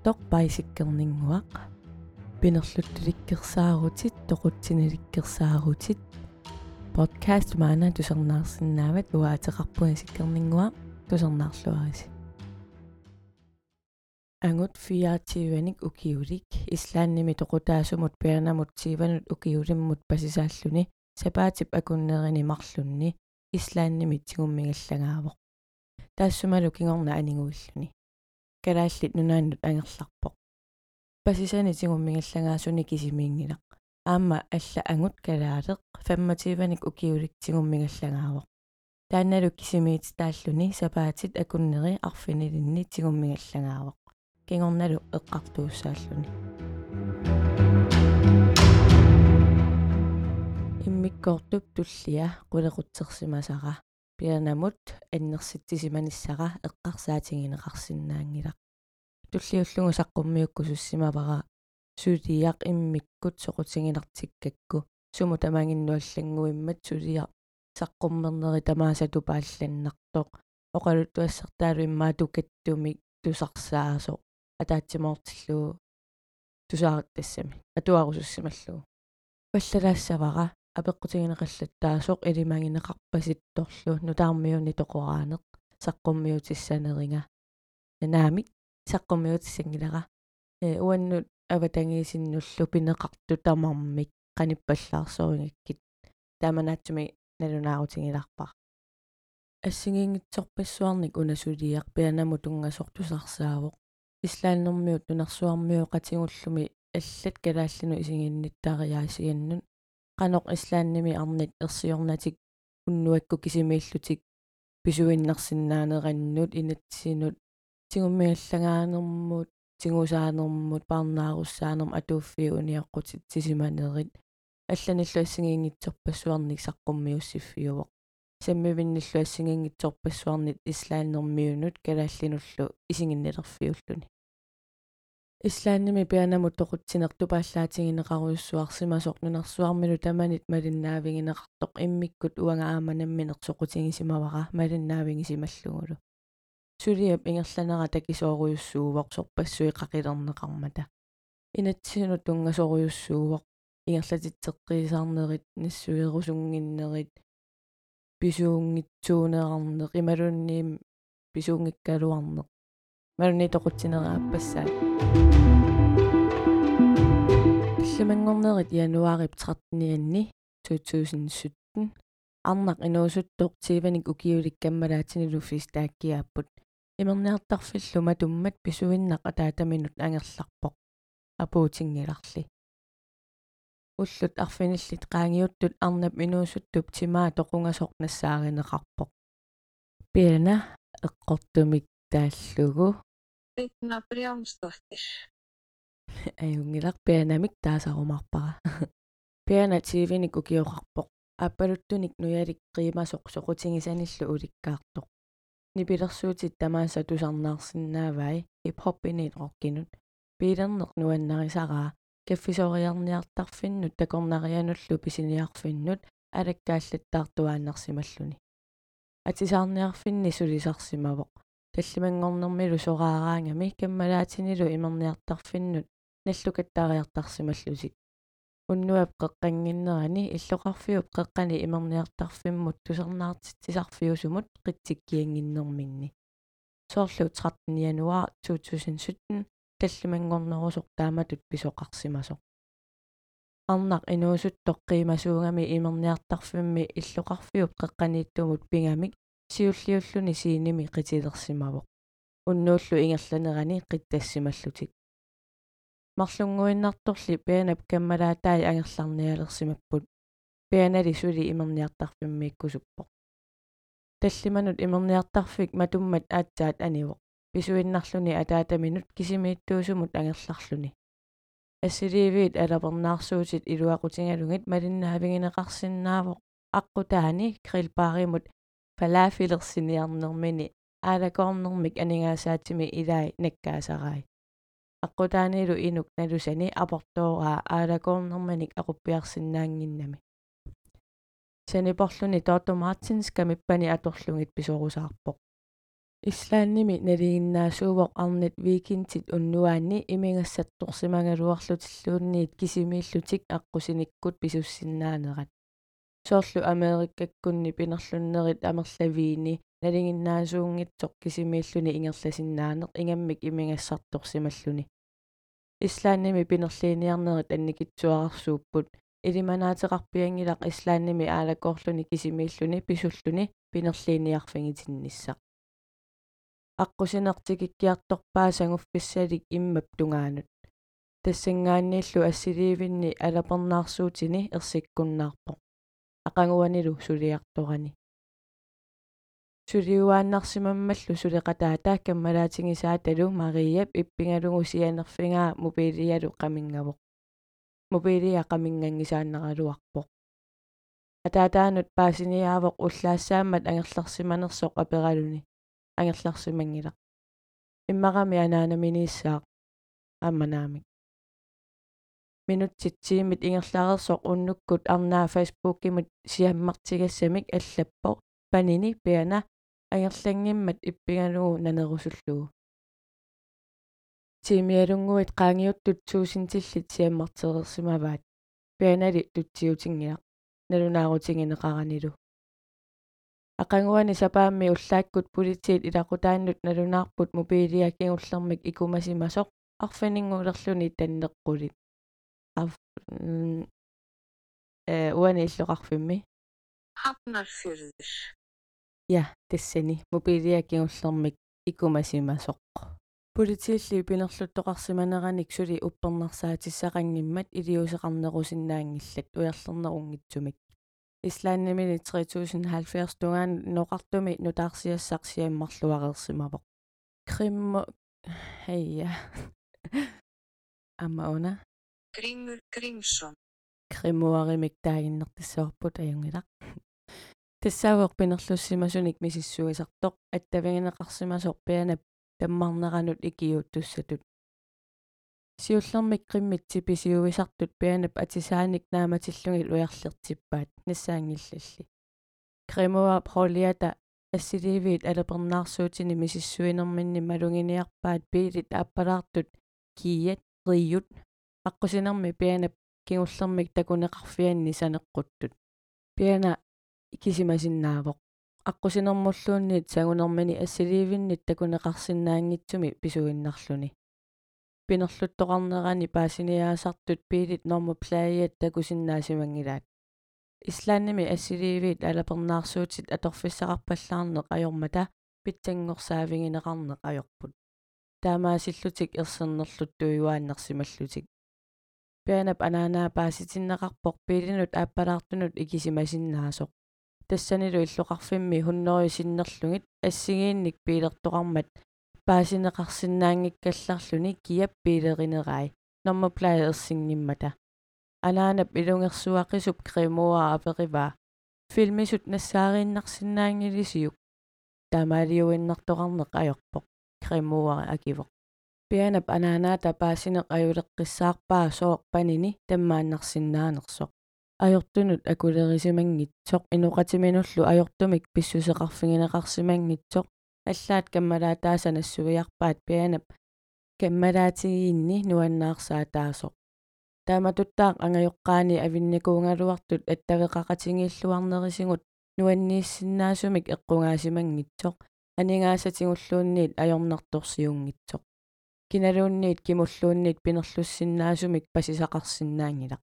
qisortoq paisikkerninguaq pinerluttulikkersaarutit toqutsinalikkеrsaarutit podcast maana tusernаарsinnaavat uaateqarpuni sikkerninguaq tusernаарluarisi angut fiaatiivanik ukiulik islaannimi toqutaasumut pianamut siivanut ukiulimmut pasisaalluni sapaatip akunneerini marlunni islaannimi tigummigallangaavoq taassumалу кигорна анигуиллуни калааллит нунааннут ангерларпоq пасисани тигуммигаллагаасуни кисимиингилақ аама алла ангут калаалеq фаммативаник укиулик тигуммигаллагаавоq таанналу кисимиит тааллуни сапаатит акуннери арфинилинни тигуммигаллагаавоq кигорналу эққартууссааллуни иммиккортуп туллиа қулеқутсерсимасара пианамут аннерситсиманиссара эққарсаатингинеқарсинаангилақ туллиуллугу саққуммиукку суссимавара сулиақ иммиккут соқутингилартиккакку суму тамагиннуаллангуиммат сулиақ саққуммернери тамаасату паалланнартоқ оқалут туассертаалу иммаа тукаттумик тусарсаасо атаатсимоортиллуу тусаарат тассами атуарусуссималлугу паллалаассавара апеққутигинеқаллаттаасоқ илимагинеқарпаситторлу нутаармиуни тоқораанеқ саққуммиутиссанеринга наамик саққуммиутиссангилара э уаннут аватангиисиннуллу пинеқарту тамармик қаниппаллаарсорингаккит тааманаатсуми налунаарутингиларпар ассигингитсорпассуарник унасулиақ пианаму тунгасортусарсаавоқ ислааннэрмиут нунарсуармиу қатигуллуми аллат калааллину исигинниттаариаасиганнун qanoq islaannimi arnit ersiornatik unnuakku kisimiillutик писуиннарсиннаанерannут инатсинут тигуммиаллагааnermut тигусаанерmut парнааруссаанерм атууффиу униаққутит тисиманерит алланиллу ассигиингитсорпассуарник саққуммиуссиффиувоқ саммивинниллу ассигиингитсорпассуарнит ислааннэрмиунут калааллинуллу исигиннилерфиуллуни ислаанними пианамут тоқутсинерту пааллаатингинеқаруйуссуарсимасоқ нунарсуармилу таманит малиннаавингинеқартоқ иммиккут уанга ааманамминеқ соқутингисимавара малиннаавингисималлугулу сулиап ингерланера такисооруйуссуувоқ сорпассуи қақилернеқармата инатсину тунгасоруйуссуувоқ ингерлатитсеққисаарнерит нассуерусунгиннерит писуунгитсуунеқарнеқ ималунниим писуунгиккалуарнеқ малуни тоқутсинерааппассаат иллимангорнерит януарip 13-ианни 2017 арнақ инуусуттоқ тиваник укиуликкаммалаатинилуффис тааккиааппут имерниартарфиллума туммат писуиннақ атаатаминут ангерларпоқ. Апуутингиларли уллут арфиниллит qaangiuttut арнап инуусуттуп тимаа тоқунгасоқ нассааринеқарпоқ пиана эққортумик тааллугу Итна приамстортиш. аюнгилар пианамик таасарумарпара пиана тивиник укиоқарпоқ аппалуттуник нуялик қиимасоқ соқутингисаниллу уликкаартоқ нипилерсуутит тамааса тусарнаарсинаавай хип-хоп инит роккинут пилернеқ нуаннарисараа каффисориарниартарфиннут такорнариануллу писиниарфиннут алаккааллаттаартуааннарсималлуни атисаарниарфинни сулисарсимавоқ таллимангорнэрмилу сораараангами каммалаатинилу имерниартарфиннут наллукаттаариартарсималлусик уннуап қеққангиннерани иллоқарфиуп қеққани имерниартарфиммут тусернаартитсисарфиусумут қитсиккиангиннэрминни соорлу 13 януар 2017 таллимангорнерусоқ тааматут писоқарсимасоқ арнақ инуусуттоққиимасуугами имерниартарфимми иллоқарфиуп қеққанииттумут пингамик сиуллиуллуни сииними қитилерсимавоқ уннууллу ингерланерани қиттассималлутик марлунгуиннарторли пианап каммалаатаи ангерларниалерсимаппут пианали сули имерниартарфиммииккусуппоқ. Таллиманут имерниартарфик матуммат аатсаат анивоқ писуиннарлуни атаатаминут кисимииттуусумут ангерларлуни. Ассиливиит алапернаарсуутит илуақутингалугит малиннаавигинеқарсинаавоқ аққутаани крилпааримут фалаафилерсиниарнермини аалакорнермик анигаасаатими илаи наккаасарай аққутаанилу инук налусани апортоораа аалакорнерманик ақуппиарсинаангиннами санипорлуни тоото мартинс камиппани аторлугит писорусаарпоқ ислаанними налигиннаасуувоq арнит викинтит уннуаанни имингассатторсимагалуарлутиллуунниит кисимииллутик аққусиниккут писуссиннаанерат соорлу америккаккунни пинерлуннерит амерлавиини. Налигиннаасуунгитсоқ кисимииллуни ингерласиннаанеқ ингаммик имингассарторсималлуни ислаанними пинерлииниарнерит анникитсуарарсууппут илиманаатеқарпиангилақ ислаанними аалаккоорлуни кисимииллуни писуллуни пинерлииниарфигитинниссақ аққусинертикиккиарторпаа сангуффиссалик иммап тунгаанут тассангааннииллу ассиливинни алапернаарсуутини ерсиккуннаарпо ақангуанилу сулиарторани сулиуааннарсимаммаллу сулеқатаата каммалаатингисааталу мариап иппингалугу сианерфингаа мобилиалу қамингавоқ мобилиа қамингангисааннералуарпоқ атаатаанут паасиниаавоқ уллаассаамат ангерларсиманерсоқ апералуни ангерларсимангила иммарами анаанаминиссаақ амманаамик минутситсиимит ингерлаарерсоқ уннуккут арнаа фейсбуккимут сиаммартигассамик аллаппо панини пиана ангерлангиммат иппигалугу нанерусуллугу. Тимиалунгуит qaangiuttut suusintillit siammartereersimavaat pianali tutsiutiнгиақ налунаарутингинеқаранилу ақангуани сапаамми уллааккут политиит илақутааннут налунаарпут мобилиаккигуллермик икумасимасоқ арфанингуулерлуни таннеққулит ар э уани иллоқарфимми Hafnarfjörður я тассани мобилиаккигуллермик икумасимасоқ политиилли пинерлуттоқарсиманераник сули уппернарсаатиссақангиммат илиусеқарнерусиннаангиллат уярлернерунгитсумик ислааннамини 3070 тунгаан ноқартуми нутаарсиассақ сиаммарлуареерсимавоқ криммо хейя аммауна Grímur Grímsson кримуаримик таагиннертиссаорпут аюнгилақ тассаавеқ пинерлуссимасуник мисиссуисартоқ аттавингинеқарсимасоқ пианап таммарнеранут икиуттуссатут. Сиуллермик qimmitsi pisiuisartut pianap atisaanik naamatilluгил уярлертиппаат нассаангиллалли кремуа пролиата ассиливиит алапернаарсуутини мисиссуинерминни малугиниарпаат пиилит ааппалаартут кият риют аққусинерми пианап кигуллермик такунеқарфианни санеққуттут пиана кисимасиннаавоқ аққусинермуллуунниит сагунермини ассиливиннит такунеқарсинаангитсуми писуиннарлуни пинерлуттоқарнерани паасиниаасартут пиилит норма плаиат такусиннаасимангилаат ислаанними ассиливиит алапернаарсуутит аторфиссақарпаллаарнеқ ajormata питсангорсаавигинеқарнеқ ajorput таамаасиллутик ерсернерлут туюааннерсималлутик пианап анаанаа пааситиннеқарпоқ пилинут ааппалаартунут икисимасиннаасоқ тассанилу иллоқарфимми хуннери синнерлугит ассигиинник пилертоқармат паасинеқарсинаангиккалларлүни киап пилеринерай нормаплаерсингиммата анаанап илунгерсуақисуп кремуа аперива. Филмисут нассаарииннарсинаангилисиук тамаалиуиннартоқарнеқ ajorpoq кремуари акивоқ пианап анаанаата паасинеқ аюлеққиссаарпаа сооқ панини таммааннарсинаанерсоқ ajortunut акулерисимангитсоқ. Инуқатиминуллу ajortumik писсусеқарфигинеқарсимангитсоқ аллаат каммалаатаасанассуиарпаат пианап каммалаатигиинни нуаннаарсаатаасоқ. Тааматуттаақ ангайоққаани авинникуунгалуартут аттавеқақатингииллуарнерисигут нуаннииссиннаасумик эққунгаасимангитсоқ анигаасатингуллуунниит ajornartorsiunngitsoq киналуунниит кимуллуунниит пинерлуссиннаасумик пасисақарсинаангилақ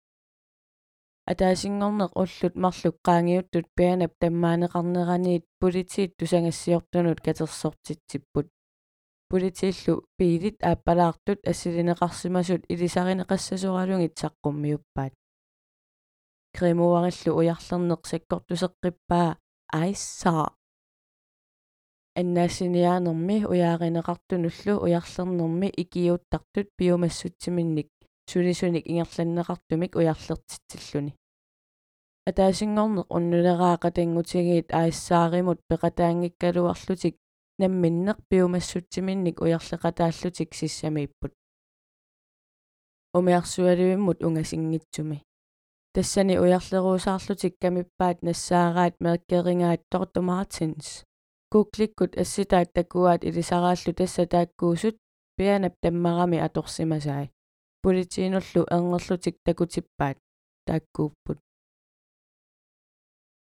атаасингорнеқ уллут марлук qaangiuttut pianap таммаанеқарнераниит политиит тусангассиортунут катерсортитсиппут политииллу пиилит ааппалаартут ассилинеқарсимасут илисаринеқассасуралугит саққуммиуппаат кремуариллу уярлернеқ саккортусеққиппаа аиссаа аннаассиниаанерми уяаринеқартунуллу уярлернерми икиуттартут пиумассутсиминник сулисуник ингерланнеқартумик уярлертитсиллуни атаасингорнеқ уннулераақатангутигиит аассааримут пеқатаангиккалуарлутик намминнеқ пиумассутсиминник уярлекатааллутик сиссамииппут умиарсуалуиммут унгасингитсуми тассани уярлеруусаарлутик камиппаат нассаараат меркерингаат торту мартинс kuuklikkut assitaat takuaat ilisaraallu tassa taakkuusut pianap tammarami atorsimasai pulitiinullu ernerlutik takutippaat taakkuupput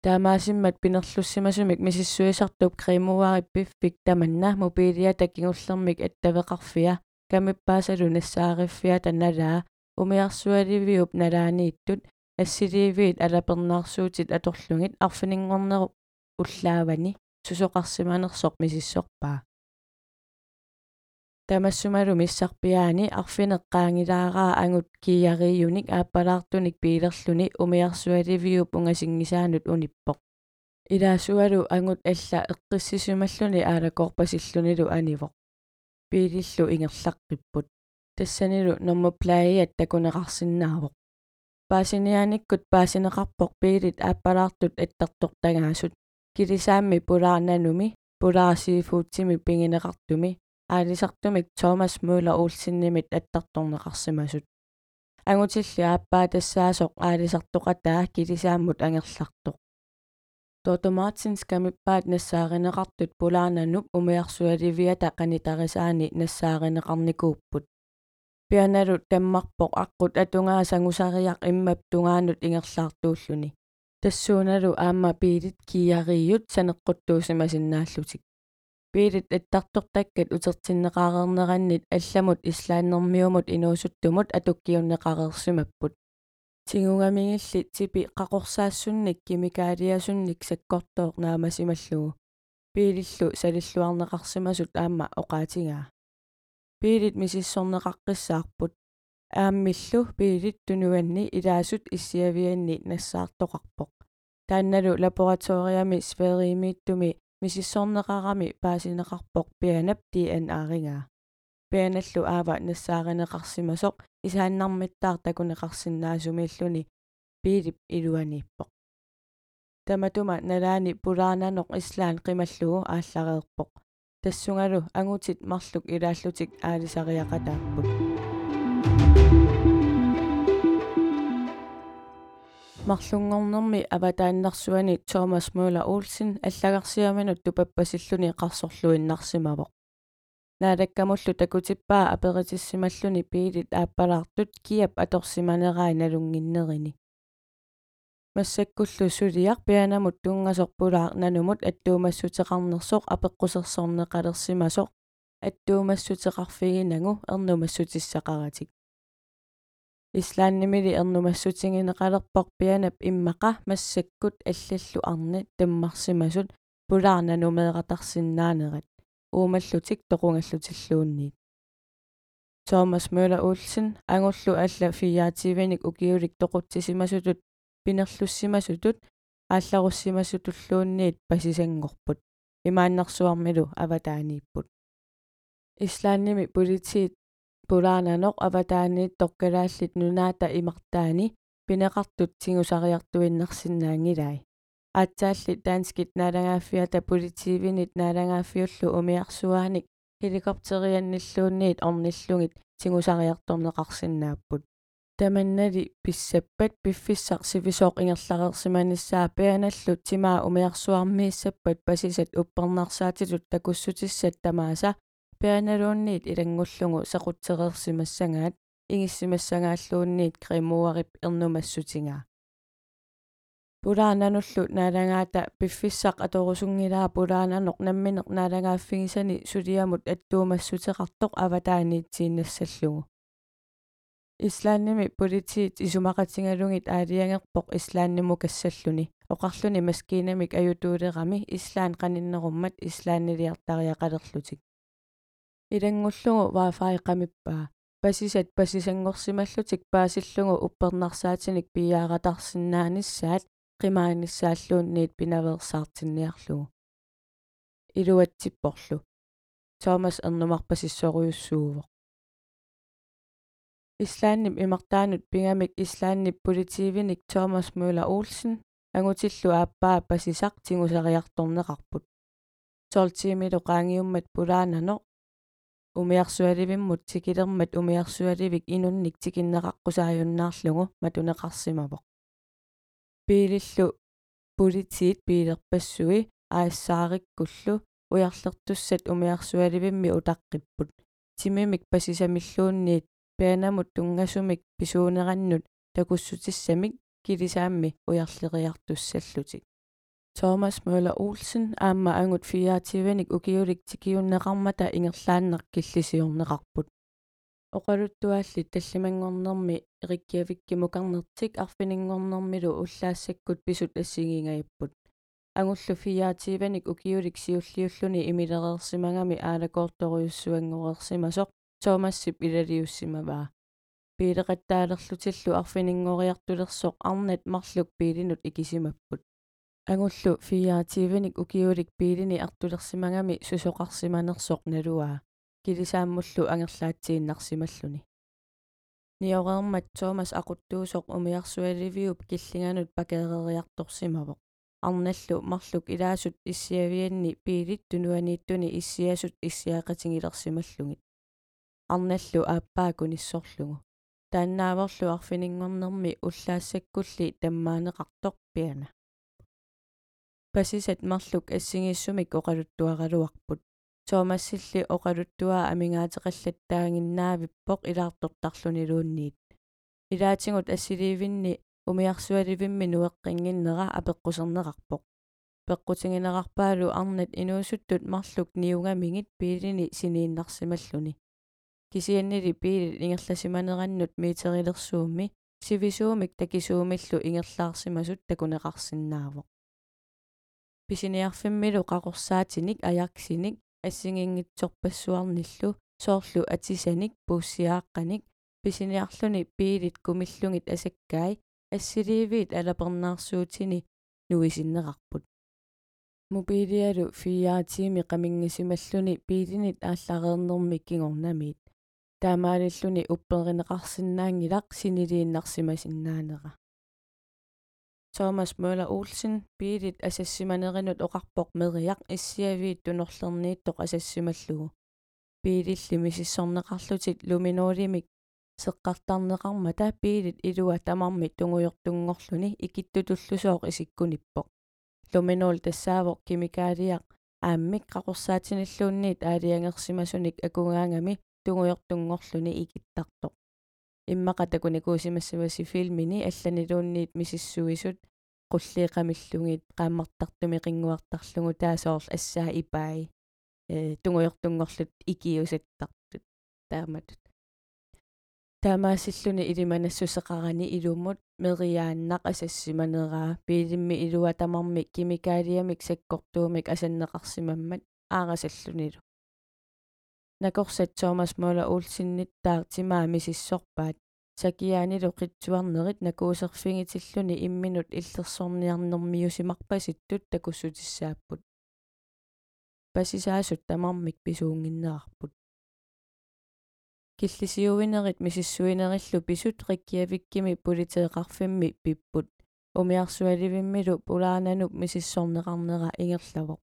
таамаасиммат пинерлуссимасумик мисиссуисартуп кримуариппиффик таманна мобилиата кигуллермик аттавеқарфиа камиппаасалу нассаариффиа таналаа умиарсуаливиуп налаанииттут ассиливиит алапернаарсуутит аторлугит арфинингорнеруп уллаавани сусоқарсиманерсоқ мисиссорпаа тамассумалу миссарпиаани арфинеққаангилаараа ангут кияриюник ааппалаартуник пилерлүни умиарсуаливиуп унгасингисаанут униппоқ. Илаасуалу ангут алла эққиссисумаллуни аалакорпасиллунилу анивоқ пилиллу ингерлаққиппут. Тассанилу норма плаиат такунеқарсинаавоқ паасинианиккут паасинеқарпоқ пилит ааппалаартут аттартортагаасут килисаамми пулаарнануми пулаарсифуутсими пингинеқартуми аалисартумик Томас Мюллер уулсиннимит аттарторнеқарсимасут ангутилли ааппаа тассаасоқ аалисартоқатаа килисааммут ангерлартоқ Тото Мартинс камиппаат нассааринеқартут пулаарнануп умиарсуаливиата қанитарисаани нассааринеқарникууппут пианалут таммарпоқ аққут атунгаасангусариақ иммап тунгаанут ингерлаартууллуни тассууналу аама пиилит кияриют санеққуттуусимасиннааллутик пиилит аттартортаккат утертиннеқарернераннит алламут ислааннэрмиумут инуусуттумут атуккиуннеқарерсимаппут. Тигугамингилли типи қақорсаассунник кимикаалиасунник саккортооқ наамасималлугу пиилиллу салиллуарнеқарсимасут аама оқаатигаа пиилит мисиссорнеқаққиссаарпут ааммиллу пиилит тунуанни илаасут иссиавианни нассаартоқарпоқ таанналу лабораториами сферимииттуми мисиссорнеқарами паасинеқарпоқ пианап DNA-ригаа пианаллу аава нассааринеқарсимасоқ исааннармиттаар такунеқарсинаасумииллуни пиилип илуанииппоқ таматума налаани пулаарнаноқ ислаан қималлугу ааллареерпоқ тассунгалу ангутит марлук илааллутик аалисариақатааппут марлунгорнэрми аватааннарсуани Томас Мюллер Олсен аллагарсиаминут тупаппасиллуни қарсорлуиннарсимавоқ наалаккамуллу такутиппаа аперитиссималлуни пиилит ааппалаартут киап аторсиманераа налунгиннерини массаккуллу сулиар пианамут тунгасорпулаар нанумут аттуумассутеқарнерсоқ апеққусерсорнеқалерсимасоқ аттуумассутеқарфигинагу эрнумассутиссақаратик ислааннимили эрнумассутингинеқалерпар пианап иммақа массаккут аллаллу арни таммарсимасут пулаарна нумеэратарсинаанерат уумаллутик тоқунгаллутиллуунниит Томас Мюллер Олсен ангуллу алла фиаативаник укиулик тоқутсисимасутут пинерлуссимасутут аалларуссимасутуллуунниит пасисангорпут. Имааннэрсуармилу аватаанииппут. Ислаанними политиит пулаананоқ аватааниит тоқкалааллит нунаата имартаани пинеқартут тигусариартуиннарсинаангилай аатсаалли таанскит наалагааффиата политивинит наалагааффиуллу умиарсуааник хеликоптерианниллуунниит орниллугит тигусариарторнеқарсинааппут таманнали писсаппат пиффиссар сивисооқ ингерларерсиманиссаа пианаллут тимаа умиарсуармииссаппат пасисат уппернарсаатилут такуссутиссат тамааса пианалуунниит илангуллугу сақутсеқерсимассагаат игиссимассагааллуунниит кремуарип эрнумассутингаа пулаанануллу наалагаата пиффиссақ аторусунгилаа пулаананоқ намминеқ наалагааффигисани сулиамут аттуумассутеқартоқ аватааниитсииннассаллугу ислаанними политиит исумақатингалугит аалиангерпоқ ислаанниму кассаллуни. Оқарлуни маскиинамик аютуулерами ислаан қаниннеруммат ислааннилиартариақалерлутик илангуллугу вафаи qamipпаа пасисат пасисангорсималлутик паасиллугу уппернарсаатиник пиааратарсинааниссаат qimaanissaаллуунниит пинаверсаартинниарлугу илуатсиппорлу. Томас эрнумарпасиссоруйуссуувоқ ислааннип имартаанут пингамик ислааннип политивиник Томас Мюллер Олсен ангутиллу ааппаа пасисақ тигусариарторнеқарпут тортиимилу qaangiummat pulaanano умиарсуаливиммут тикилермат умиарсуаливик инунник тикиннеқаққусааюннаарлугу матунеқарсимавоқ пиилиллу политиит пиилерпассуи аассаариккуллу уярлертуссат умиарсуаливимми утаққиппут. Тимимик пасисамиллуунниит пианамут тунгасумик писуунераннут такуссутиссамик килисаамми уярлериартуссаллутик Thomas Møller Olsen аама ангут фиаативаник укиулик тикиуннеқармата ингерлааннеқ киллисиорнеқарпут оқалуттуаалли таллимангорнерми эриккиавикки мукарнертик арфинингорнэрмилу уллаассаккут писут ассигингаяппут агуллу фиаативаник укиулик сиуллиуллуни имилерерсимагами аалакоорторуйуссуангорерсимасоқ Томассип илалиуссимаваа пилеқаттаалерлутиллу арфинингориартулерсоқ арнат марлук агуллу фиаативаник укиулик пилини артулерсимагами сусоқарсиманерсоқ налуаа килисааммуллу ангерлаатсииннарсималлуни ниорермат Томас aquttuusoq umiarsuaливиуп киллинганут пакеериарторсимавоq арналлу марлук илаасут иссиавианни пиилит тунуанииттуни иссиасут иссиаақатингилерсималлугит арналлу ааппаакуниссорлугу тааннааворлу арфинингорнэрми уллаассаккулли таммаанеқартоқ пиана пасисат марлук ассигиссумик оқалуттуаралуарпут соомассилли оқалуттуаа амингаатеқаллаттаагиннаавиппоқ илаартортарлунилуунниит илаатингут ассиливинни умиарсуаливимми нуэққингиннера апеққусернеқарпоқ пеққутингинеқарпаалу арнат инуусуттут марлук ниунгамигит пиилини синииннарсималлуни кисианнили пиилит ингерласиманераннут миитерилерсуумми сивисуумик такисуумиллу ингерлаарсимасут такунеқарсинаавоқ писиниарфиммилу қақорсаатиник аярксиник ассигингитсорпассуарниллу соорлу атисаник пууссиааққаник писиниарлуни пиилит кумиллугит асаккаи ассиливиит алапернаарсуутини нуисиннеқарпут. Мобилиалу фиаатиими қамингисималлуни пиилинит ааллареернэрми кигорнамиит таамаалиллуни упперинеқарсинаангилақ синилииннарсимасиннаанера Thomas Møller Olsen biilit asassimanerinut oqarpoq meriaq issiaviit tunorlerniittoq asassimallugu biililli misissorneqarlutit luminuulimik seqqartarneqarmata biilit ilua tamarmi tungujortunngorluni ikittutullusooq isikkunippoq luminuul tassaavoq kimikaaliaq aammik qaqorsaatinilluunniit aaliangersimasunik akungaangami tungujortunngorluni ikittartoq иммақатакуникуусимассаваси филмини алланилуунниит мисиссуисут qulliiqamillugit qaammartartumi qinguartarlugu taasoorl assaa ipai э тунгуйортунгорлут икиусаттартут тааматут. Таамаассиллуни илиманассусеқарани илумут мериааннақ асассиманераа пиилимми илуа тамарми кимикаалиамик саккортуумик асаннеқарсимаммат аарасаллунилу накорсат Томас Мøller Olsenнит таартимаа мисиссорпаат сакиаанилу қитсуарнерит накуусерфигитиллуни имминут иллерсорниарнэрмиусимарпаситтут такуссутиссааппут. Пасисаасут тамармик писуунгиннеарпут. Киллисиувинерит мисиссуинериллу писут риккиавиккими политеэқарфимми пиппут. Умиарсуаливиммилу пулаанануп мисиссорнеқарнера ингерлавоқ.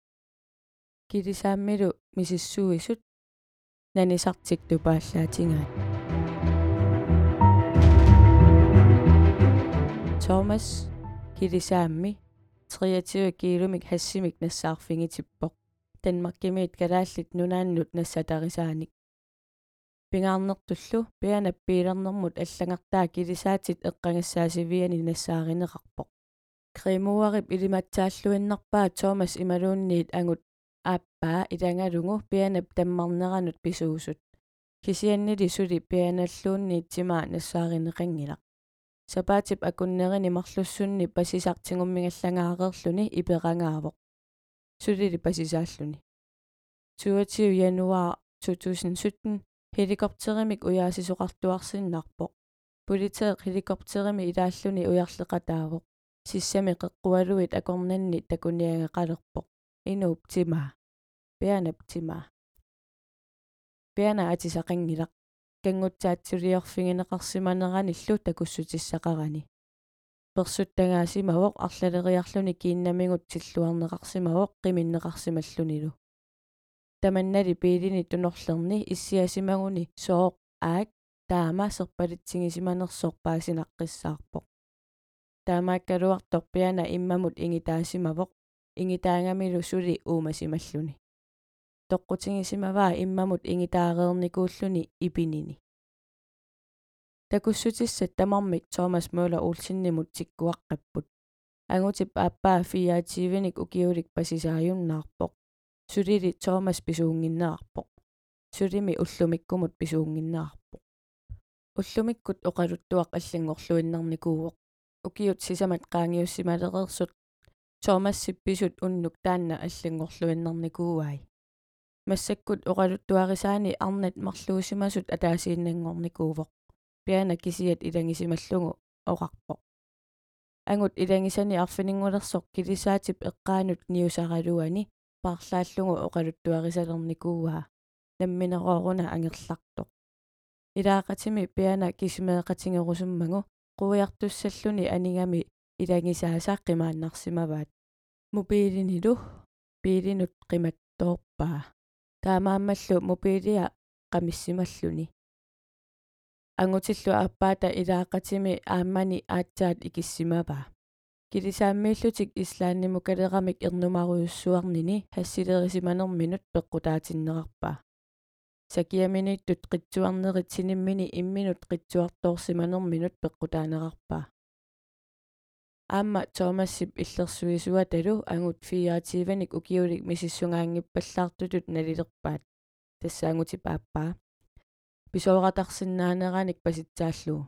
Килисааммилу мисиссуисут нанисартик тупааллаатингаат Thomas килисаамми 23 килумик хассимик нассаарфингитиппоқ Danmark-гимиит калааллит нунааннут нассатарисааник пингаарнертуллу пианап пиилернэрмут аллагартаа килисаатит эққангассаасивиани нассааринеқарпоқ кремуарип илиматсааллуиннарпаа Thomas ималуунниит ангут ааппаа илангалугу пианап таммарнеранут писуусут кисианнили сули пианаллуунниит тимаа нассааринеқангилақ сапаатип акуннерини марлуссунни пасисартингуммигаллагаареерлүни иперангаавоқ сулили пасисааллуни. 22 януар 2017 helikopterimik uyaasisuqartuarsinnarpoq politieq helikopterimi ilaalluni uyarleqataavoq sissami qeqqualuit akornanni takuniangaqalerpoq inuup timaa pianap timaa piana atisaqangilaq кангутсаатсулиорфигинеқарсиманераниллу такуссутиссақарани персуттагаасимавоқ арлалериарлуни кииннамигут силлуарнеқарсимавоқ қиминнеқарсималлунилу таманнали пиилини тунорлерни иссиасимагуни сооқ аак таама серпалитсигисиманерсоқ паасинаққиссаарпоқ таамааккалуартор пиана иммамут ингитаасимавоқ ингитаангамилу сули уумасималлуни тоққутингисимаваа иммамут ингитаареерникууллуни ипинини такуссутиссат тамармик Томас Мøller Olsenнимут тиккуаққаппут ангутип ааппаа фиаативиник укиулик пасисааюннаарпоқ сулили Томас писуунгиннаарпоқ. Сулими уллумиккумут писуунгиннаарпоқ. Уллумиккут оқалуттуақ аллингорлуиннарникууоқ. Укиут сисамат qaangiussimalerirsut Томассипписут уннук таанна аллингорлуиннарникууай массаккут оқалуттуарисаани арнат марлуусимасут атаасииннангорникуувоқ пиана кисиат илангисималлугу оқарпоқ ангут илангисани арфинингулерсоқ килисаатип эққаанут ниусаралуани парлааллугу оқалуттуарисалерникууаа намминерооруна ангерлартоқ илаақатими пиана кисимеэқатингерусуммагу quiartussalluni aningami ilangисаасаа qimааннарсимаваат мобилинилу пилинут qиматтоорпаа таамааммаллу мобилиа qamissimalлуни ангутиллу аппаата илаақатими ааммани аатсаат икиссимаваа килисааммииллутик ислаанниму калерамик ернумаруйуссуарнини хассилерисиманерминут пеққутаатиннеқарпаа сакиаминиттут қитсуарнерит синиммини имминут қитсуарторсиманерминут пеққутаанеқарпаа аама томассип иллерсуисуа талу ангут фиаативаник укиулик мисиссунгаангиппаллаартутут налилерпаат тассаангути пааппаа писооратарсинаанераник паситсааллуу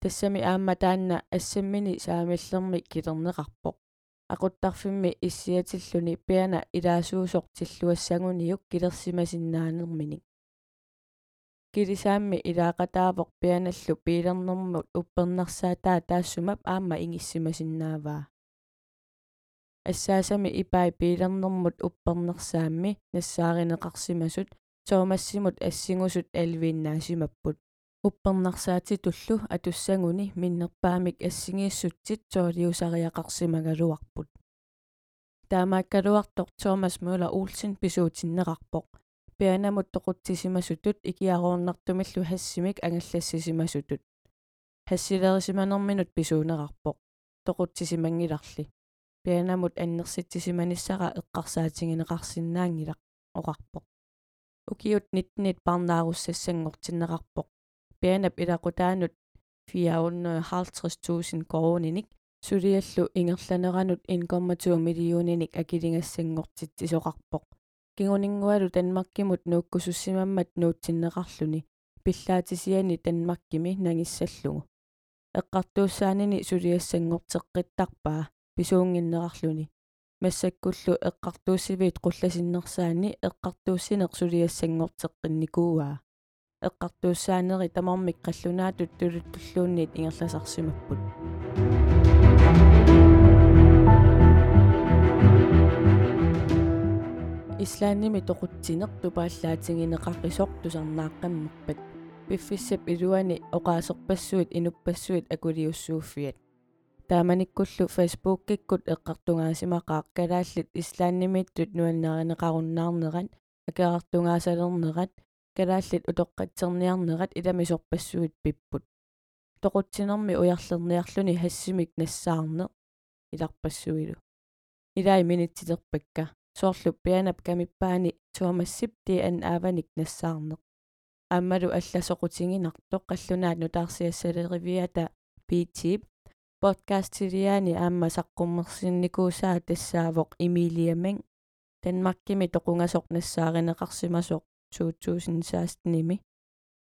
тассами аама таанна ассаммини саамиллерми килернеқарпоқ aquttарфимми иссиатиллуни пиана илаасуусортиллуассагуниук килерсимасиннаанерминик килисаамми илаақатаавоқ пианаллу пилернэрмут уппернерсаатаа таассумап аама ингиссимасиннааваа ассаасами ипай пилернэрмут уппернерсаамми нассааринеқарсимасут соомассимут ассигусут алвииннаасимаппут уппернарсаати туллу атуссагуни миннерпаамик ассигииссутсит соолиусариақарсимагалуарпут таамааккалуартор Томас Мøller Olsen писуутиннеқарпоқ пианамут тоқутсисимасутут икиаруорнартумиллу хассимик ангаллассисимасутут хассилерисиманерминут писуунеқарпоқ. Тоқутсисимангиларли. Пианамут аннерситсисиманиссара эққарсаатингинеқарсинаангилақ оқарпоқ. Укиут ниттнит парнааруссассангортиннеқарпоқ пианап илақутаанут 450000 корониник сулиаллу ингерланеранут 1,2 миллиониник акилингассангортитсисоқарпоқ кингунингуалу танмаркимут нууккусуссимаммат нуутсиннеқарлүни пиллаатисиани танмаркими нагиссаллугу эққартууссаанини сулиассангортеққиттарпаа писуунгиннеқарлүни массаккуллу эққартууссивиит қулласиннерсаани эққартууссинеқ сулиассангортеққинникууаа эққартууссаанери тамармик қаллунаатут тулуттуллуунниит ингерласарсимаппут ислаанними тоқутсинеқ тупааллаатингинеқаррисоқ тусарнааққаммерпат пиффиссап илуани оқаасерпассуит инуппассуит акулиуссууффиат тааманиккуллу фейсбуккиккут эққартунгаасимақаа калааллит ислааннимииттут нуаннаринеқаруннаарнерат акеартунгаасалернерат калааллит утоққатсерниарнерат иламисорпассуит пиппут тоқутсинерми уярлерниарлүни хассимик нассаарне иларпассуилу илай минитситерпакка соорлу пианап камиппаани туамассип ти ан ааваник нассаарне аммалу алласоқутингинартоқ қаллунаат нутаарсиассалеривиата питип подкастилиани аама саққуммерсинникуусаа тассаавоқ имилиаман танмаркими тоқунгасоқ нассааринеқарсимасоқ 2016-ними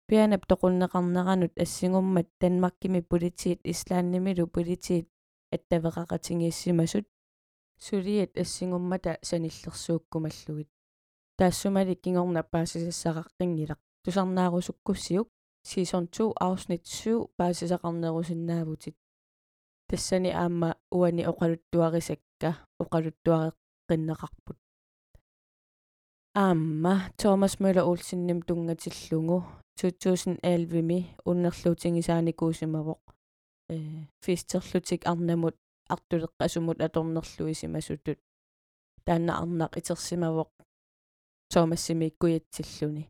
пианап тоқуннеқарнеранут ассигуммат танмаркими политиит ислааннимилу политиит аттавеқақатингиссимасут сулиат ассигуммата саниллерсууккумаллугит таассумали кингорна паасисассақаққингилақ тусарнаарусуккуссиук season 2 afsnit 7 паасисақарнерусиннаавутит тассани аама уани оқалуттуарисакка оқалуттуареққиннеқарпут аама Томас Мøller Olsennim тунгатиллугу 2011ми уннерлуутингисааникуусимавоқ э фистерлутик арнамут артулеққасумут аторнерлуисимасутут таанна арнақ итерсимавоқ Томассимиккуятсиллуни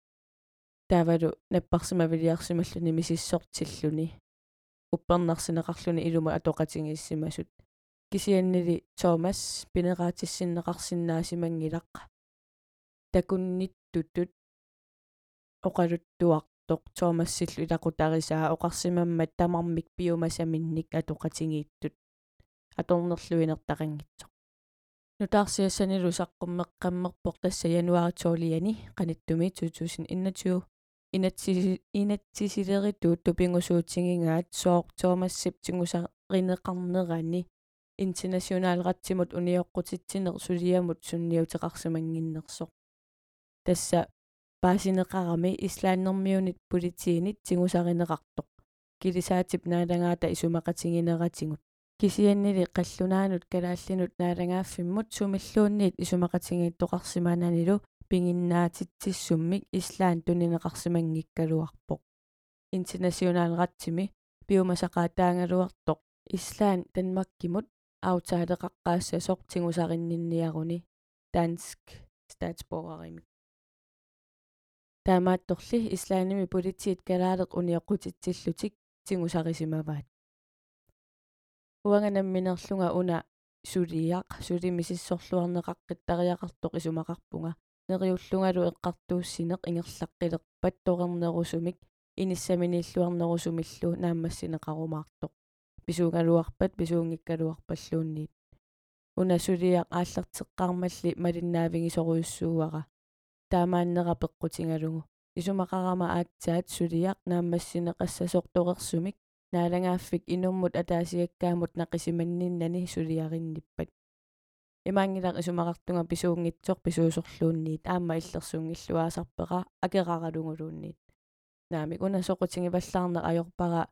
таавалу наппарсимавилиарсималлуни мисиссортиллуни. Уппернарсинеқарлуни илума атоқатингиссимасут. Кисианнили Томас пинераатиссиннеқарсинаасимангилақ такунниттутут. Оқалуттуартоқ Томассиллу илақутарисаа оқарсимаммат тамармик пиумасаминник атоқатингииттут аторнерлуинертақангитсоқ нутаарсиассанилу саққуммеққаммерпоқ тасса януари тоолиани қаниттуми 2021 инатси инатсисилеритуут тупингусуутсигингаат сооқ Томассип тингусаринеқарнерани интернационалратсимут униоққутитсинер сулиамут сунниутеқарсимангиннерсоқ тасса паасинеқарами ислааннэрмиунит политиинит тигусаринеқартоқ. Килисаатип наалагаата исумақатингинератингут кисианнили қаллунаанут калааллинут наалагааффиммут сумиллуунниит исумақатингиттоқарсимаананилу пингиннаатитсиссуммик ислаан тунинеқарсимангиккалуарпоқ интернационалратсими пиумасақаатаангалуартоқ ислаан данмаккимут аутаалеқаққаассасоқ тигусариннинниаруни данск статсборгаримик таамаатторли ислааними политиит калаалеқ униаққутитсиллутик тигусарисимаваат уанганамминерлунга уна сулиақ сулимисиссорлуарнеқаққиттариақартоқ исумақарпунга. Нериуллунгалу эққартууссинеқ ингерлаққилерпат торернерусумик иниссаминиллуарнерусумиллу нааммассинеқарумаартоқ писуунгалуарпат писуунгиккалуарпаллуунниит уна сулиақ ааллертеққармалли малиннаавигисоруйуссууара таамааннера пеққутингалугу исумақарама аатсаат сулиақ нааммассинеқассасоқ торерсумик наалагааффик инуммут атаасиаккаамут нақисиманниннани сулиаринниппат имаангилақ исумақартунга писуунгитсоқ писуусорлуунниит аама иллерсуунгиллуаасарпеqa акераралунгулуунниит наамик уна соқутингиваллаарнеқ ajorpara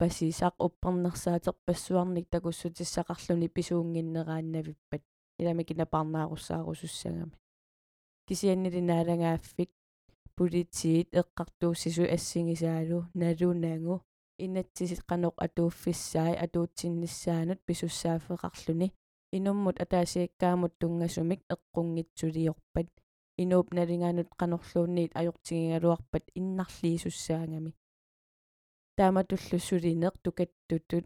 пассисаақ уппернерсаатеқ пассуарник такуссутиссақарлуни писуунгиннерааннавиппат илами кинапарнааруссаарусуссагами кисианнили наалагааффик политиит эққартууссису ассигисаалу налунагу инатсисеққанеқ атууффиссаи атуутсиннссаанут писуссааффеқарлуни инуммут атаасиаккаамут тунгасумик эққунгитсулиорпат инууп налингаанут қанерлуунниит ajortigigaluarpat иннарлиисуссаангами. Тааматуллуссулинеқ тукаттутут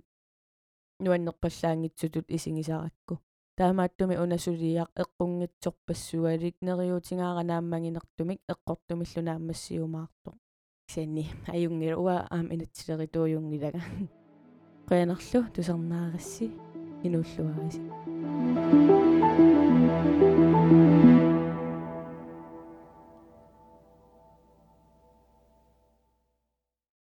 нуаннерпаллаангитсутут исигисаракку таамааттуми унасулиақ эққунгитсорпассуалик нериутингааранааммагинертумик эққортумиллунааммассиумаартоқ сианни аюнгила уа аам инатсилеритууюнгилага қуянерлу тусарнааrassi инуллуараси